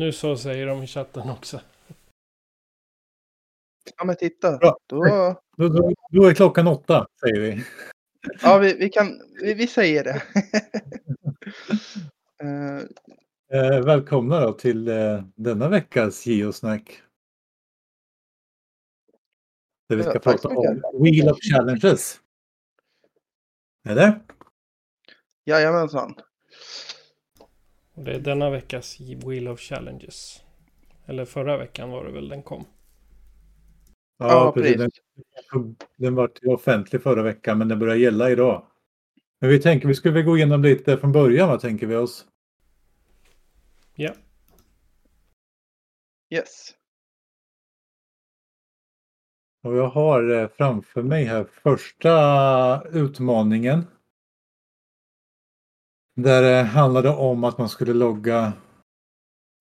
Nu så säger de i chatten också. Ja, men titta. Bra. Då, Då, då, då är klockan åtta, säger vi. ja, vi, vi, kan, vi, vi säger det. Eh, Eh, välkomna då till eh, denna veckas Geosnack. Där vi ska Ja, prata om. Wheel of Challenges. Eller? Jajamensan. Och det är denna veckas Wheel of Challenges. Eller förra veckan var det väl den kom. Ja, Den, precis. den var till offentlig förra veckan men den börjar gälla idag. Men vi tänker vi skulle väl gå igenom lite från början vad tänker vi oss? Ja. Yes. Och jag har eh, framför mig här första utmaningen. Där det handlade om att man skulle logga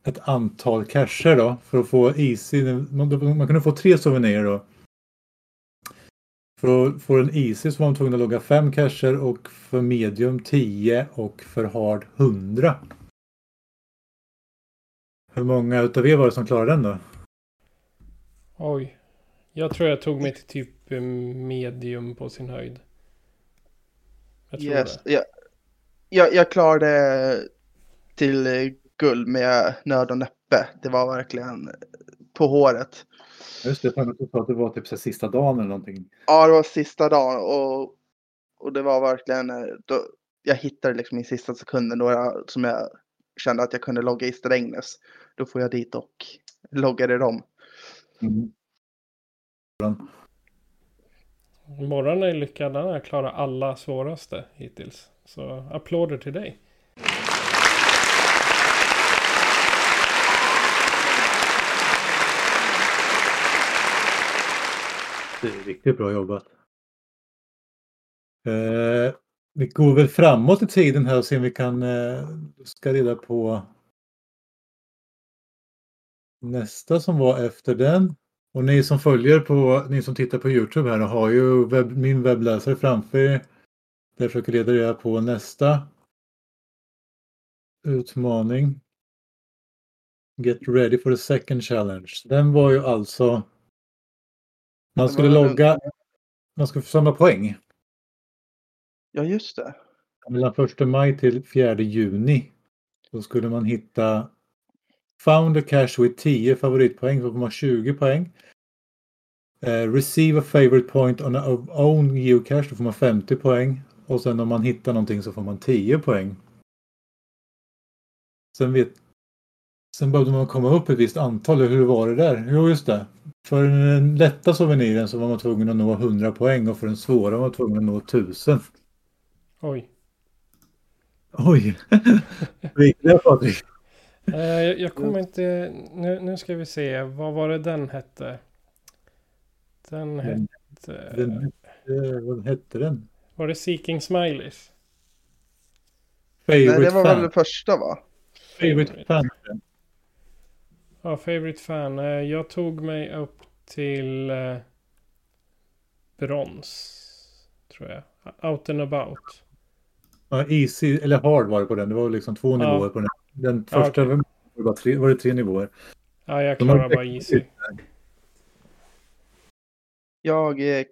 ett antal cacher då för att få easy. Man, man kunde få tre souvenirer då. För att få en easy så var man tvungen att logga fem cacher och för medium 10 och för hard 100. Hur många utav er var det som klarade den då? Oj. Jag tror jag tog mig till typ eh, medium på sin höjd. Jag tror Yes. det. Jag, jag, jag klarade till guld med nöd och näppe. Det var verkligen på håret. Just det, fan, jag sa att det var typ så sista dagen eller någonting. Ja, det var sista dagen och, och det var verkligen, då, jag hittade liksom i sista sekunden då jag, som jag kände att jag kunde logga i Strängnäs. Då får jag dit och loggade dem. Mm. Morgon är lyckad. Han har klarat alla svåraste hittills. Så applåder till dig. Det är riktigt bra jobbat. Eh, vi går väl framåt i tiden här och ser om vi kan eh, ska reda på nästa som var efter den. Och ni som följer på, ni som tittar på Youtube här har ju webb, min webbläsare framför er. Jag försöker reda reda på nästa utmaning. Get ready for the second challenge. Den var ju alltså man Det skulle logga, man skulle samla poäng. Ja, just det. Mellan 1 maj till 4 juni. Då skulle man hitta Found a cache with 10 favoritpoäng så får man 20 poäng. Eh, receive a favorite point on a own geocache då får man 50 poäng. Och sen om man hittar någonting så får man 10 poäng. Sen, vet, sen behövde man komma upp ett visst antal. Hur var det där? Jo, just det. För den lätta souveniren så var man tvungen att nå 100 poäng och för den svåra var man tvungen att nå 1000. Oj. Oj! Hur gick det Patrik? Eh, jag, jag kommer inte... Nu, nu ska vi se. Vad var det den hette? Den Den- hette... Den, vad hette den? Var det Seeking Smileys? Favorite Nej, det var fan. väl det första va? Favorite fan. Ja, Favorite Fan. Eh, Jag tog mig upp till eh, brons. Tror jag. Out and about. Ja, easy eller hard var det på den. Det var liksom två Ja. nivåer på den. Den Ja, första okej. var, det bara tre, var det tre nivåer. Ja, jag klarar bara easy. Jag eh,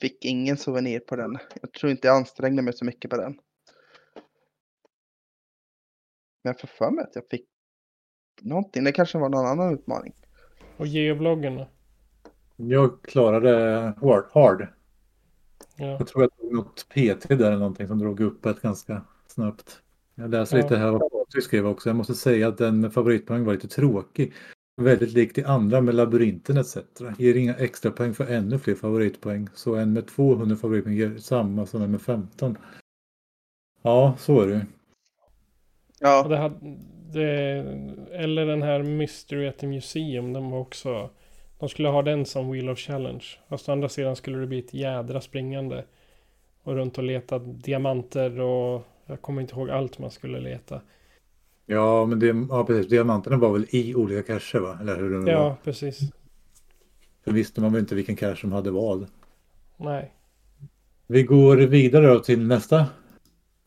fick ingen souvenir på den. Jag tror inte jag ansträngde mig så mycket på den. Men jag får för mig att jag fick någonting. Det kanske var någon annan utmaning. Och geobloggen då? Jag klarade hard. hard. Ja. Jag tror jag tog något PT där eller någonting som drog upp ett ganska snabbt. Jag läser Ja. lite här vad Patrik skrev också. Jag måste säga att den favoritpoäng var lite tråkig. Väldigt likt de andra med labyrinten etc. Ger inga extra poäng för ännu fler favoritpoäng. Så en med 200 favoritpoäng ger samma som en med 15. Ja, så är det. Ja, det hade, det, eller den här Mystery at the Museum. Den var också... De skulle ha den som Wheel of Challenge. Fast å andra sidan skulle det bli ett jädra springande. Och runt och leta diamanter och... Jag kommer inte ihåg allt man skulle leta. Ja, men det, ja, precis. diamanterna var väl i olika cacher va? Eller hur det nu var. Ja, precis. För visste man väl inte vilken cache som hade vad. Nej. Vi går vidare då till nästa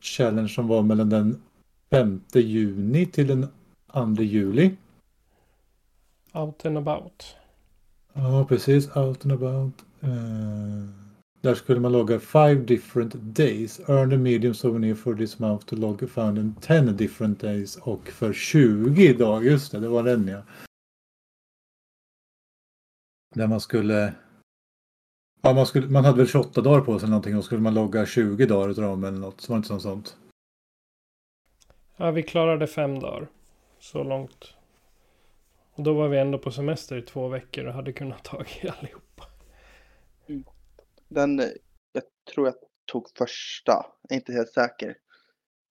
challenge som var mellan den 5 juni till den 2 juli. Out and about. Ja, precis. Out and about. Eh, där skulle man logga five different days. Earn a medium souvenir for this month to log found in 10 different days. Och för 20 dagar, just det, det var den ja. Där man skulle... Ja, man, skulle, man hade väl 28 dagar på sig eller någonting och skulle man logga 20 dagar utav dem eller något. Så var det inte som sånt. Ja, vi klarade fem dagar. Så långt. Och då var vi ändå på semester i två veckor och hade kunnat ta allihop. Den, jag tror jag tog första, jag är inte helt säker.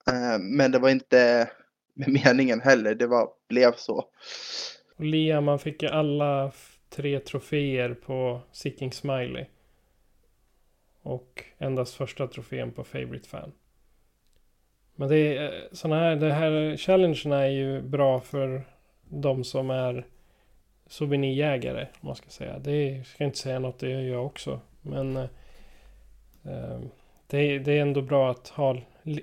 Eh, men det var inte med meningen heller, det var, blev så. Och Liam, man fick ju alla tre troféer på Sicking Smiley. Och endast första trofén på Favorite Fan. Men det är såna här, det här challengerna är ju bra för de som är souvenirjägare, om man ska säga. Det är, ska inte säga något, det gör jag också. Men eh, det, är, det är ändå bra att ha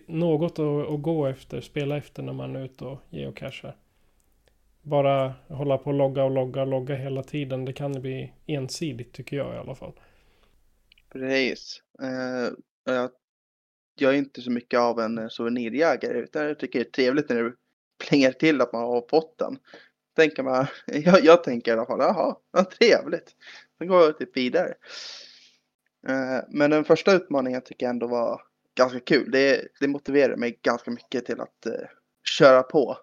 något att, att gå efter, spela efter när man är ute och geocachar. Bara hålla på och logga och logga och logga hela tiden. Det kan bli ensidigt tycker jag i alla fall. Precis. Uh, jag, jag är inte så mycket av en eh, souvenirjägare utan jag tycker det är trevligt när det plingar till att man har fått den. Tänker man, jag, jag tänker i alla fall, jaha, vad trevligt. Sen går jag typ vidare. Eh, men den första utmaningen tycker jag ändå var ganska kul. Det, det motiverar mig ganska mycket till att eh, köra på.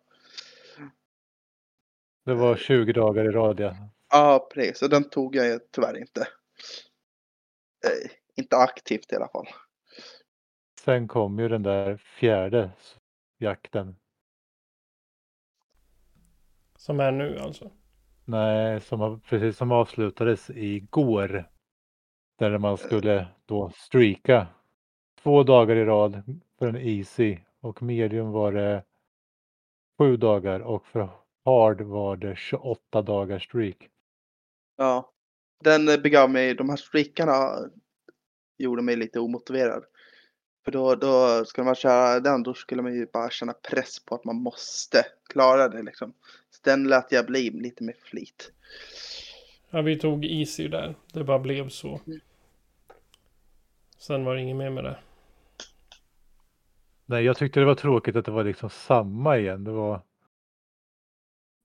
Det var 20 dagar i rad ja. Ja, precis. Och den tog jag ju tyvärr inte. Eh, inte aktivt i alla fall. Sen kom ju den där fjärde jakten. Som är nu alltså. Nej, som precis som avslutades igår. Där man skulle då streaka två dagar i rad för en easy och medium var det sju dagar och för hard var det 28 dagars streak. Ja, den eh, begav mig, de här streakarna gjorde mig lite omotiverad. För då, då skulle man köra den, då skulle man ju bara känna press på att man måste klara det liksom. Så den lät jag bli lite med flit. Ja, vi tog easy där. Det bara blev så. Sen var det inget mer med det. Nej, jag tyckte det var tråkigt att det var liksom samma igen. Det var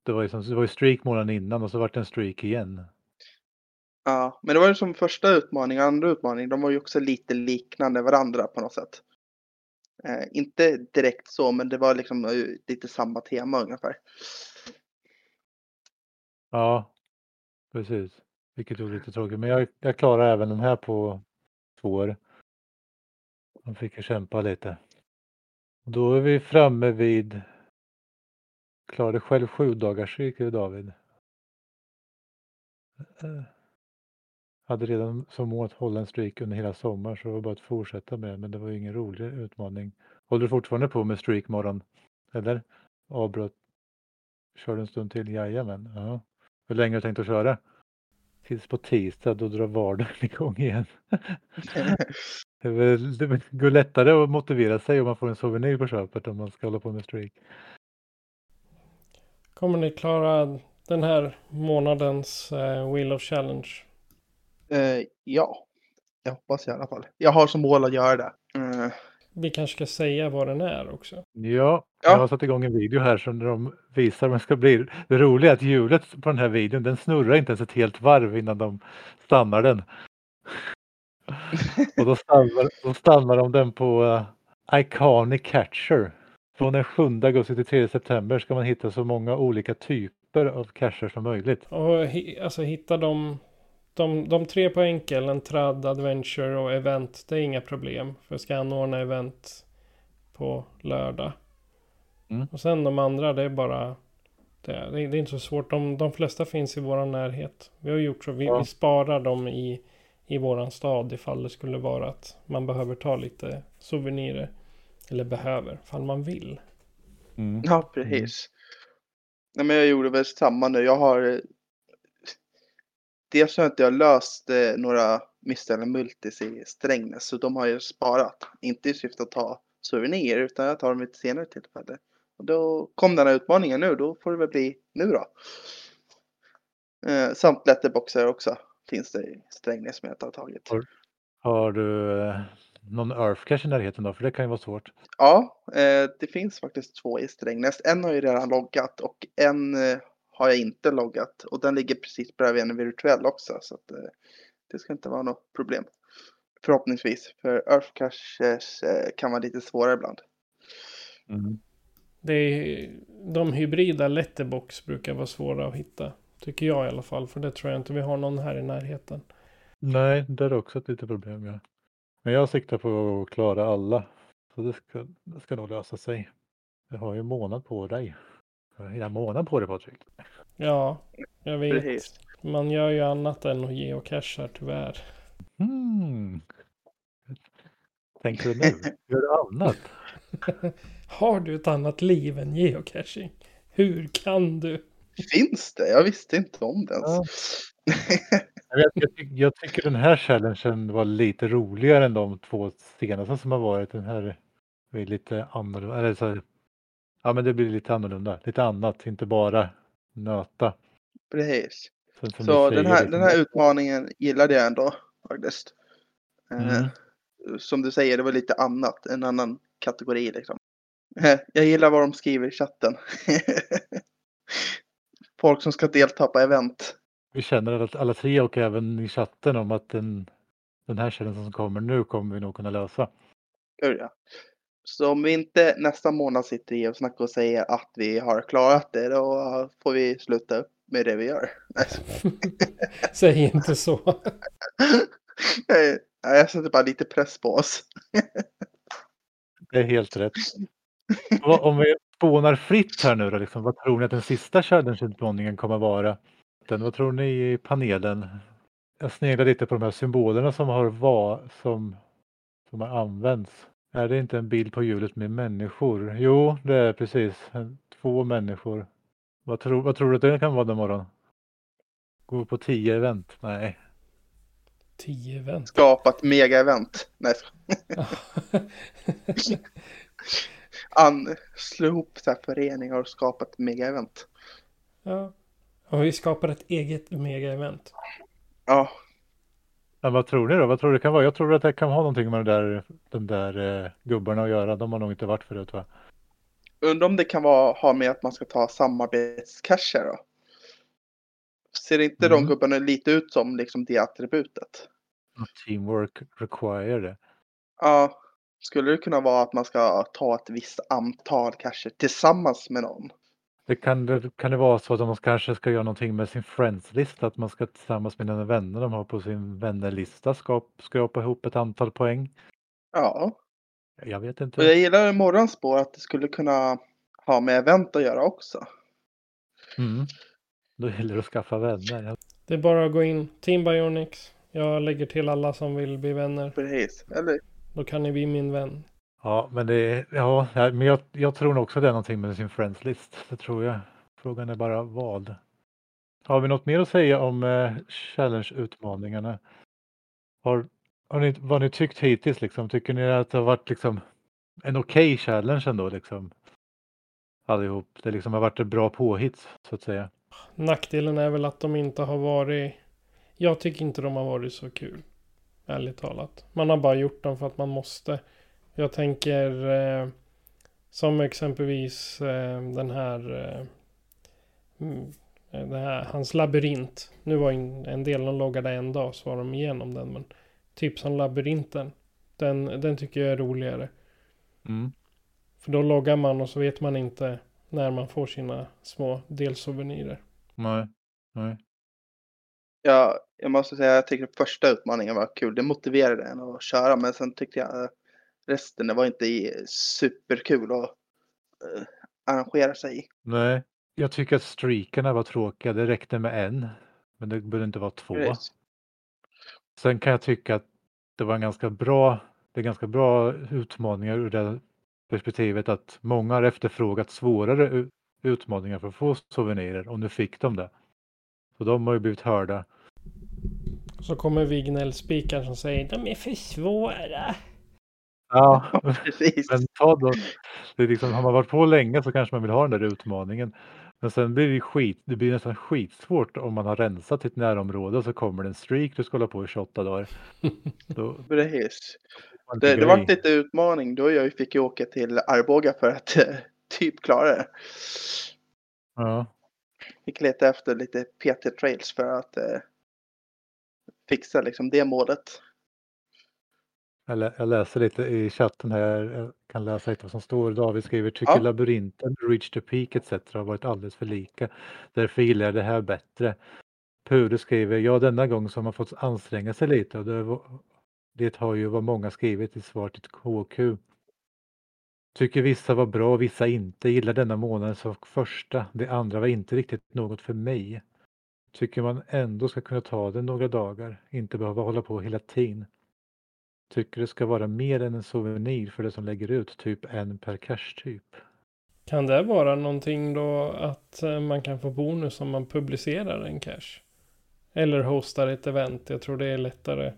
det var, liksom, det var ju streak månaden innan och så vart det en streak igen. Ja, men det var ju som första utmaning och andra utmaning, de var ju också lite liknande varandra på något sätt. Eh, inte direkt så, men det var liksom eh, lite samma tema ungefär. Ja, precis. Vilket var lite tråkigt. Men jag, jag klarar även den här på spår. Man fick ju kämpa lite. Och då är vi framme vid Klarade själv sju dagars cykel David. Eh, hade redan som mål att hålla en streak under hela sommaren så det var bara att fortsätta med men det var ju ingen rolig utmaning. Håller du fortfarande på med streak morgon? Eller? Avbröt? Körde en stund till? Jajamän. Ja. Hur länge har du tänkt att köra? Tills på tisdag, då drar vardagen igång igen. Det, väl, det går lättare att motivera sig om man får en souvenir på köpet om man ska hålla på med streak. Kommer ni klara den här månadens eh, Wheel of Challenge? Eh, ja, jag hoppas i alla fall. Jag har som mål att göra det. Eh, Vi kanske ska säga vad den är också. Ja, Ja. jag har satt igång en video här som de visar vad det ska bli. Det roliga är att hjulet på den här videon, den snurrar inte ens ett helt varv innan de stannar den. Och då stannar, då stannar de den på uh, Iconic Catcher. Från den 7 augusti till 3 september ska man hitta så många olika typer av cacher som möjligt. Och alltså hitta de, de, de tre på enkel, en trad, adventure och event. Det är inga problem. För jag ska anordna event på lördag. Mm. Och sen de andra, det är bara... Det, är- det är inte så svårt. De, de flesta finns i våran närhet. Vi har gjort så. Vi, Ja. vi sparar dem i, i våran stad ifall det skulle vara att man behöver ta lite souvenirer. Eller behöver, ifall man vill. Mm. ja, precis. Nej, men jag gjorde väl samma nu. Jag har... Dels har inte jag löst eh, några misstänkta multis i Strängnäs, så de har jag sparat. Inte i syfte att ta souvenir, utan jag tar dem vid ett senare tillfälle. Och då kom den här utmaningen nu, då får det väl bli nu då. Eh, samt letterboxar också finns det i Strängnäs som jag inte har tagit. Har- Har du eh, någon Earth Cache i närheten då? För det kan ju vara svårt. Ja, eh, det finns faktiskt två i Strängnäs. En har ju redan loggat och en eh, har jag inte loggat. Och den ligger precis bredvid en virtuell också. Så att, eh, det ska inte vara något problem. Förhoppningsvis. För Earth Caches eh, kan vara lite svårare ibland. Det är, de hybrida letterbox brukar vara svåra att hitta. Tycker jag i alla fall. För det tror jag inte vi har någon här i närheten. Nej, det är också ett litet problem. Ja. Men jag siktar på att klara alla. Så det ska, det ska nog lösa sig. Jag har ju en månad på dig. Hela månad på dig Patrik. Ja, jag vet. Precis. Man gör ju annat än att geocacha tyvärr. Hmm. Tänker du nu? Gör du annat? Har du ett annat liv än geocaching? Hur kan du? Finns det? Jag visste inte om det ens. Ja. Jag, jag, tyck- jag tycker den här challengen var lite roligare än de två senaste som har varit. Den här är lite annorlunda. Eller så, här- ja, men det blir lite annorlunda. Lite annat, inte bara nöta. Precis. Så du den här, liksom- den här utmaningen gillade jag ändå faktiskt. Eh, Mm. Som du säger, det var lite annat, en annan kategori liksom. Eh, Jag gillar vad de skriver i chatten. Folk som ska delta på event. Vi känner alla, alla tre och även i chatten om att den, den här challengen som kommer nu kommer vi nog kunna lösa. Gör jag. Så om vi inte nästa månad sitter i och snackar och säger att vi har klarat det, då får vi sluta upp med det vi gör. Säg inte så. Nej, jag sätter bara lite press på oss. Det är helt rätt. Om vi spånar fritt här nu då, liksom, vad tror ni att den sista challenge-utmaningen kommer vara? Den, vad tror ni i panelen? Jag sneglar lite på de här symbolerna som har, va, som, som har använts. Är det inte en bild på hjulet med människor? Jo, det är precis. Två människor. Vad tror, vad tror du att det kan vara den morgon? Gå på tio event? Nej. 10 event. Skapat mega-event. Nej, an, slå ihop så här föreningar och skapat mega-event. ja. Och vi skapar ett eget mega-event. Ja, Men vad tror ni då? Vad tror du kan vara? Jag tror att det kan ha någonting med de där, de där eh, gubbarna att göra. De har nog inte varit förut va? undrar om det kan vara, ha med att man ska ta samarbetscacher då? Ser inte de Mm. gubbarna lite ut som liksom det attributet? Teamwork require det. Ja, skulle det kunna vara att man ska ta ett visst antal cacher tillsammans med någon? Det kan, det kan det vara så att man kanske ska göra någonting med sin friends-lista. Att man ska tillsammans med de vänner de har på sin vännerlista skapa, skrapa ihop ett antal poäng. Ja, Jag vet och inte. jag gillar morgonspår att det skulle kunna ha med event att göra också. Mm. Då gäller det att skaffa vänner. Det är bara att gå in. Team Bionics. Jag lägger till alla som vill bli vänner. Precis. Eller Då kan ni bli min vän. Ja, men det är, ja, men jag, jag tror nog också det är någonting med sin friends list. Det tror jag. Frågan är bara vad. Har vi något mer att säga om eh, challenge-utmaningarna? Har, har ni, vad har ni tyckt hittills liksom? Tycker ni att det har varit liksom en okej challenge ändå liksom? Allihop. Det liksom har varit ett bra påhitt så att säga. Nackdelen är väl att de inte har varit... Jag tycker inte de har varit så kul. Ärligt talat. Man har bara gjort dem för att man måste. Jag tänker eh, som exempelvis eh, den här, eh, mm, den här, hans labyrint. Nu var en, en del de loggade en dag så var de igenom den. Men typ som labyrinten. Den, den tycker jag är roligare. Mm. För då loggar man och så vet man inte när man får sina små delsouvenirer. Nej. Nej. Ja, jag måste säga jag tycker första utmaningen var kul. Det motiverade en att köra, men sen tyckte jag eh, resten det var inte i- superkul att eh, arrangera sig i. Nej. Jag tycker att streakerna var tråkiga. Det räckte med en. Men det behövde inte vara två. Precis. Sen kan jag tycka att det var en ganska bra, det är ganska bra utmaningar ur det perspektivet att många har efterfrågat svårare utmaningar för att få souvenirer och nu fick de det. Så de har ju blivit hörda. Så kommer vi gnällspikar som säger de är för svåra. Ja, Precis. men ta då. Det är liksom, har man varit på länge så kanske man vill ha den där utmaningen. Men sen blir det skit, det blir nästan skitsvårt om man har rensat sitt närområde och så kommer det en streak du ska hålla på i 28 dagar. Då, Precis. Det, det var lite utmaning då jag fick ju åka till Arboga för att eh, typ klara det. Ja, Fick leta efter lite PT trails för att eh, fixa liksom det målet. Jag, lä, jag läser lite i chatten här, jag kan läsa lite vad som står. David skriver, tycker Ja. labyrinten, Reach the Peak etc. har varit alldeles för lika. Därför gillar jag det här bättre. Pure skriver, ja denna gång så har man fått anstränga sig lite och det, det har ju vad många skrivit i svar till HQ. Tycker vissa var bra och vissa inte. Gillar denna månaden som första. Det andra var inte riktigt något för mig. Tycker man ändå ska kunna ta det några dagar. Inte behöva hålla på hela tiden. Tycker det ska vara mer än en souvenir för det som lägger ut. Typ en per cash typ. Kan det vara någonting då att eh, man kan få bonus om man publicerar en cash? Eller hostar ett event. Jag tror det är lättare.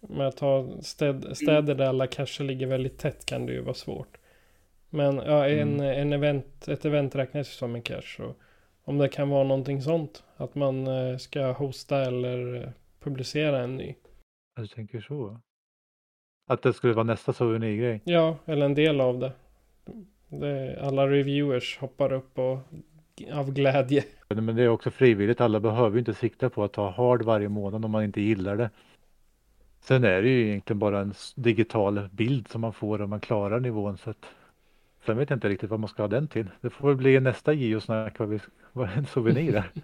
Med att ha städ, städer där alla cacher ligger väldigt tätt kan det ju vara svårt. Men ja, en, Mm. en event, ett event räknas ju som en cache. Så om det kan vara någonting sånt. Att man eh, ska hosta eller eh, publicera en ny. Jag tänker så. Att det skulle vara nästa souvenirgrej. Ja, eller en del av det. det alla reviewers hoppar upp och av glädje. Men det är också frivilligt. Alla behöver ju inte sikta på att ta hard varje månad om man inte gillar det. Sen är det ju egentligen bara en digital bild som man får om man klarar nivån. Så att, sen vet jag inte riktigt vad man ska ha den till. Det får väl bli nästa geosnack vad, vi, vad en souvenir är.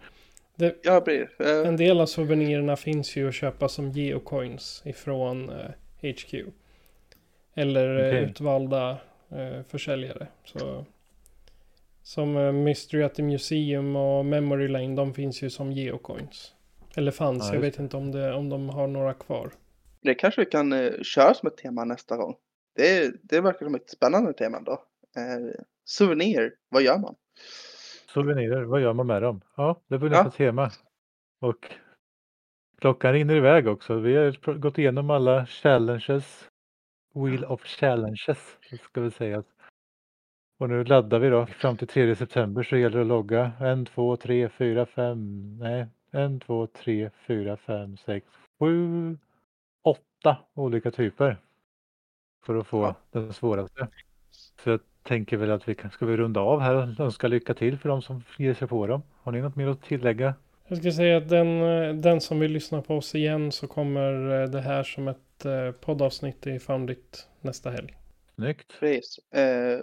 Ja, precis. Eh, En del av souvenirerna finns ju att köpa som geocoins ifrån eh, HQ. Eller eh, Okej. utvalda eh, försäljare. Så, som eh, Mystery at the Museum och Memory Lane, de finns ju som geocoins. Eller fanns, Ja, jag vet inte om, det, om de har några kvar. Det kanske vi kan eh, köra som ett tema nästa gång. Det, det verkar som ett spännande tema då. Eh, souvenir, vad gör man? Souvenirer, vad gör man med dem? Ja, det blir Ja. nästa tema. Och klockan rinner iväg också. Vi har gått igenom alla challenges. Wheel of challenges, ska vi säga. Och nu laddar vi då. Fram till 3 september så gäller det att logga 1, 2, 3, 4, 5, nej, 1, 2, 3, 4, 5, 6, 7, 8 olika typer. För att få Ja. den svåraste. Så jag tänker väl att vi kan, ska vi runda av här och önska lycka till för de som ger sig på dem. Har ni något mer att tillägga? Jag ska säga att den, eh, den som vill lyssna på oss igen så kommer eh, det här som ett eh, poddavsnitt i Foundit nästa helg. Snyggt. Precis. Eh,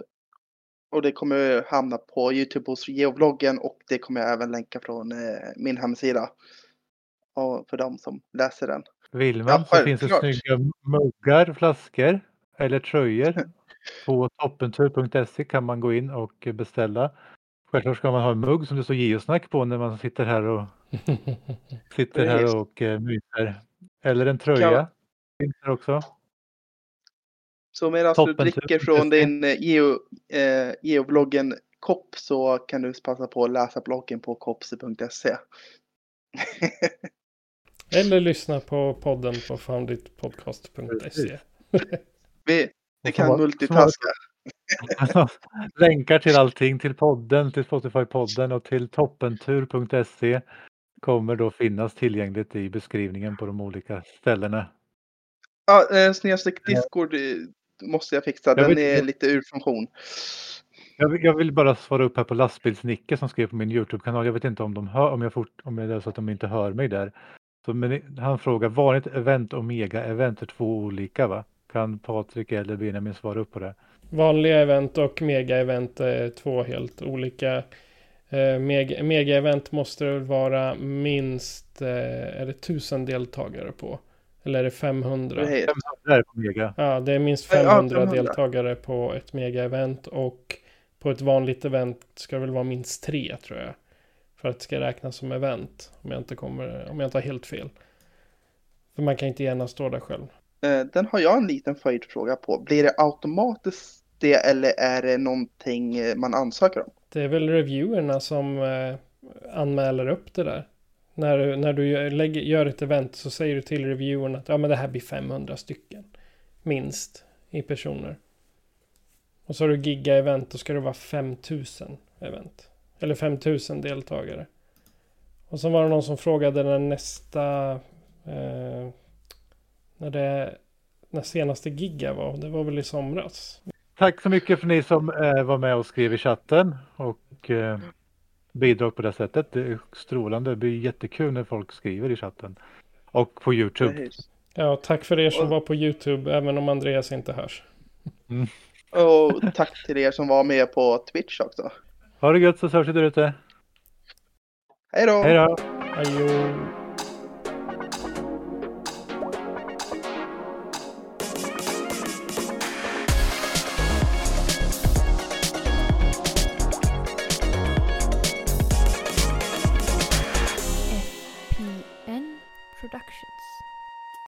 och det kommer hamna på Youtube hos geovloggen och det kommer jag även länka från eh, min hemsida. Och för de som läser den. Vill Ja, man så finns det snygga muggar, flaskor eller tröjor. På toppentur.se kan man gå in och beställa. Självklart ska man ha en mugg som det står geosnack på när man sitter här och sitter här och eh, myser. Eller en tröja. Finns det också. Så medan du dricker från din eh, geo, eh, geovloggen kopp så kan du passa på att läsa bloggen på kopse.se. Eller lyssna på podden på founditpodcast.se. Vi, vi kan multitaska. Länkar till allting, till podden, till Spotify-podden och till toppentur.se kommer då finnas tillgängligt i beskrivningen på de olika ställena. Ja, eh, snedstreck Discord eh, måste jag fixa. Jag Den vet är inte. lite ur funktion. Jag, vill- jag vill bara svara upp här på lastbilsnicke som skrev på min Youtube-kanal. Jag vet inte om de hör, om jag fort, om det är så att de inte hör mig där. Så, men han frågar, vanligt event och mega-event är två olika va? Kan Patrik eller Benjamin svara upp på det? Vanliga event och mega-event är två helt olika. Eh, mega- Mega-event måste det vara minst, eh, är det tusen deltagare på? Eller är det 500? Precis. Det är på mega. Ja, det är minst Ja, 500, 500. deltagare på ett mega-event och på ett vanligt event ska det väl vara minst tre tror jag. För att det ska räknas som event. Om jag inte, kommer, om jag inte har helt fel. För man kan inte gärna stå där själv. Eh, den har jag en liten följdfråga på. Blir det automatiskt det eller är det någonting eh, man ansöker om? Det är väl reviewerna som eh, anmäler upp det där. När, du- när du gör, lägger, gör ett event så säger du till reviewerna att ja, men det här blir 500 stycken. Minst i personer. Och så har du giga-event, då ska det vara 5000 event. Eller 5000 deltagare. Och så var det någon som frågade när nästa... Eh, när det... När senaste giga var. Det var väl i somras. Tack så mycket för ni som eh, var med och skrev i chatten och eh, bidrog på det sättet. Det är strålande. Det blir jättekul när folk skriver i chatten. Och på Youtube. Ja, tack för er som var på YouTube. Även om Andreas inte hörs. Och tack till er som var med på Twitch också. Ha det gött så hörs vi där ute. Hej då! Hej då! Adjö.